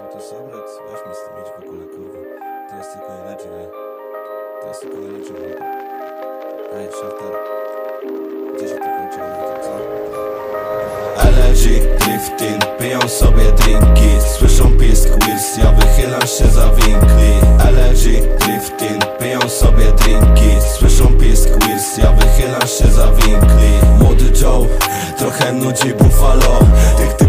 Sobrex, weź mi z tym idź w ogóle, kurwa. Teraz tylko leci, ej. Teraz tylko leci, kurwa. Ej, szaftar. Gdzie się to kończy, co? LG, drifting, piją sobie drinki Słyszą pisk Wills, ja wychylam się za winkli LG, drifting, piją sobie drinki Słyszą pisk Wills, ja wychylam się za winkli Młody Joe, trochę nudzi Buffalo Tych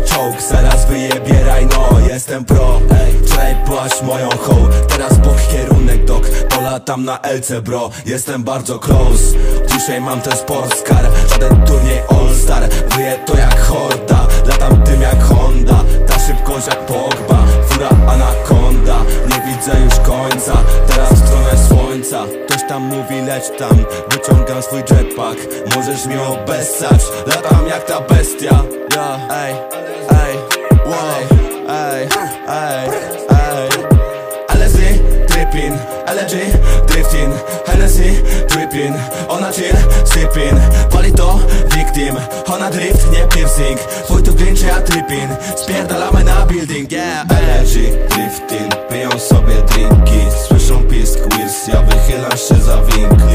czołg, zaraz wyjebieraj no Jestem pro, ej, wczoraj byłaś moją hoł Teraz bok kierunek dok, polatam na LC bro. Jestem bardzo close, dzisiaj mam ten sportscar Żaden turniej all star, wyje to jak horda. Latam tym jak Honda, ta szybkość jak Pogba. Fura anakonda, nie widzę już końca. Teraz w stronę słońca. Ktoś tam mówi leć tam, wyciągam swój jetpack. Możesz mi obessać, latam jak ta bestia. Ja, ej, tripping, LG, drifting Hennessy, dripping, ona chill, sipping Pali to, victim, ona drift, nie piercing. To green czy ja tripping, spierdalamy na building, yeah. LG, drifting, piją sobie drinki. Słyszą pisk Wills, ja wychylam się za winkli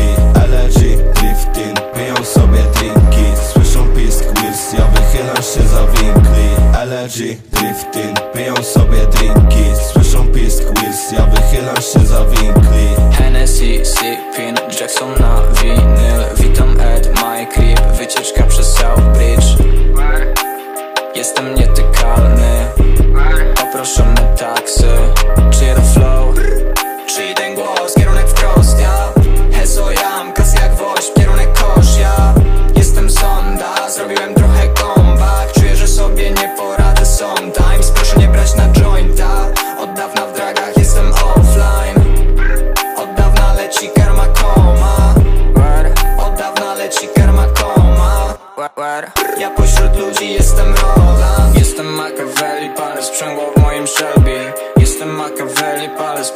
LG, drifting, piją sobie drinki. Słyszą pisk Wills, ja wychylam się za winkli. Hennessy, sipping, Jackson na winyl. Witam Ed, my creep, wycieczka przez South Bridge. Jestem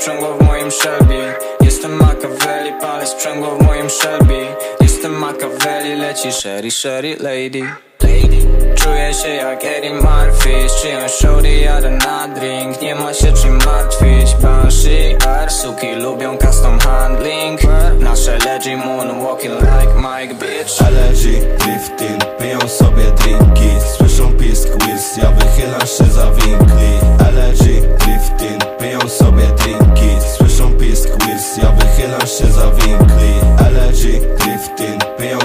sprzęgło w moim Shelby Jestem Machiavelli, palę sprzęgło w moim Shelby Jestem Machiavelli, leci Sherry, Sherry Lady. Czuję się jak Eddie Murphy Z czyjąś shorty jadę na drink. Nie ma się czym martwić Banshee Suki lubią custom handling. Nasze leggy moonwalking like Mike bitch. LG, drifting, piją sobie drinki. Słyszą pisk Wills, ja wychylam się za winkli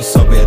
so sobie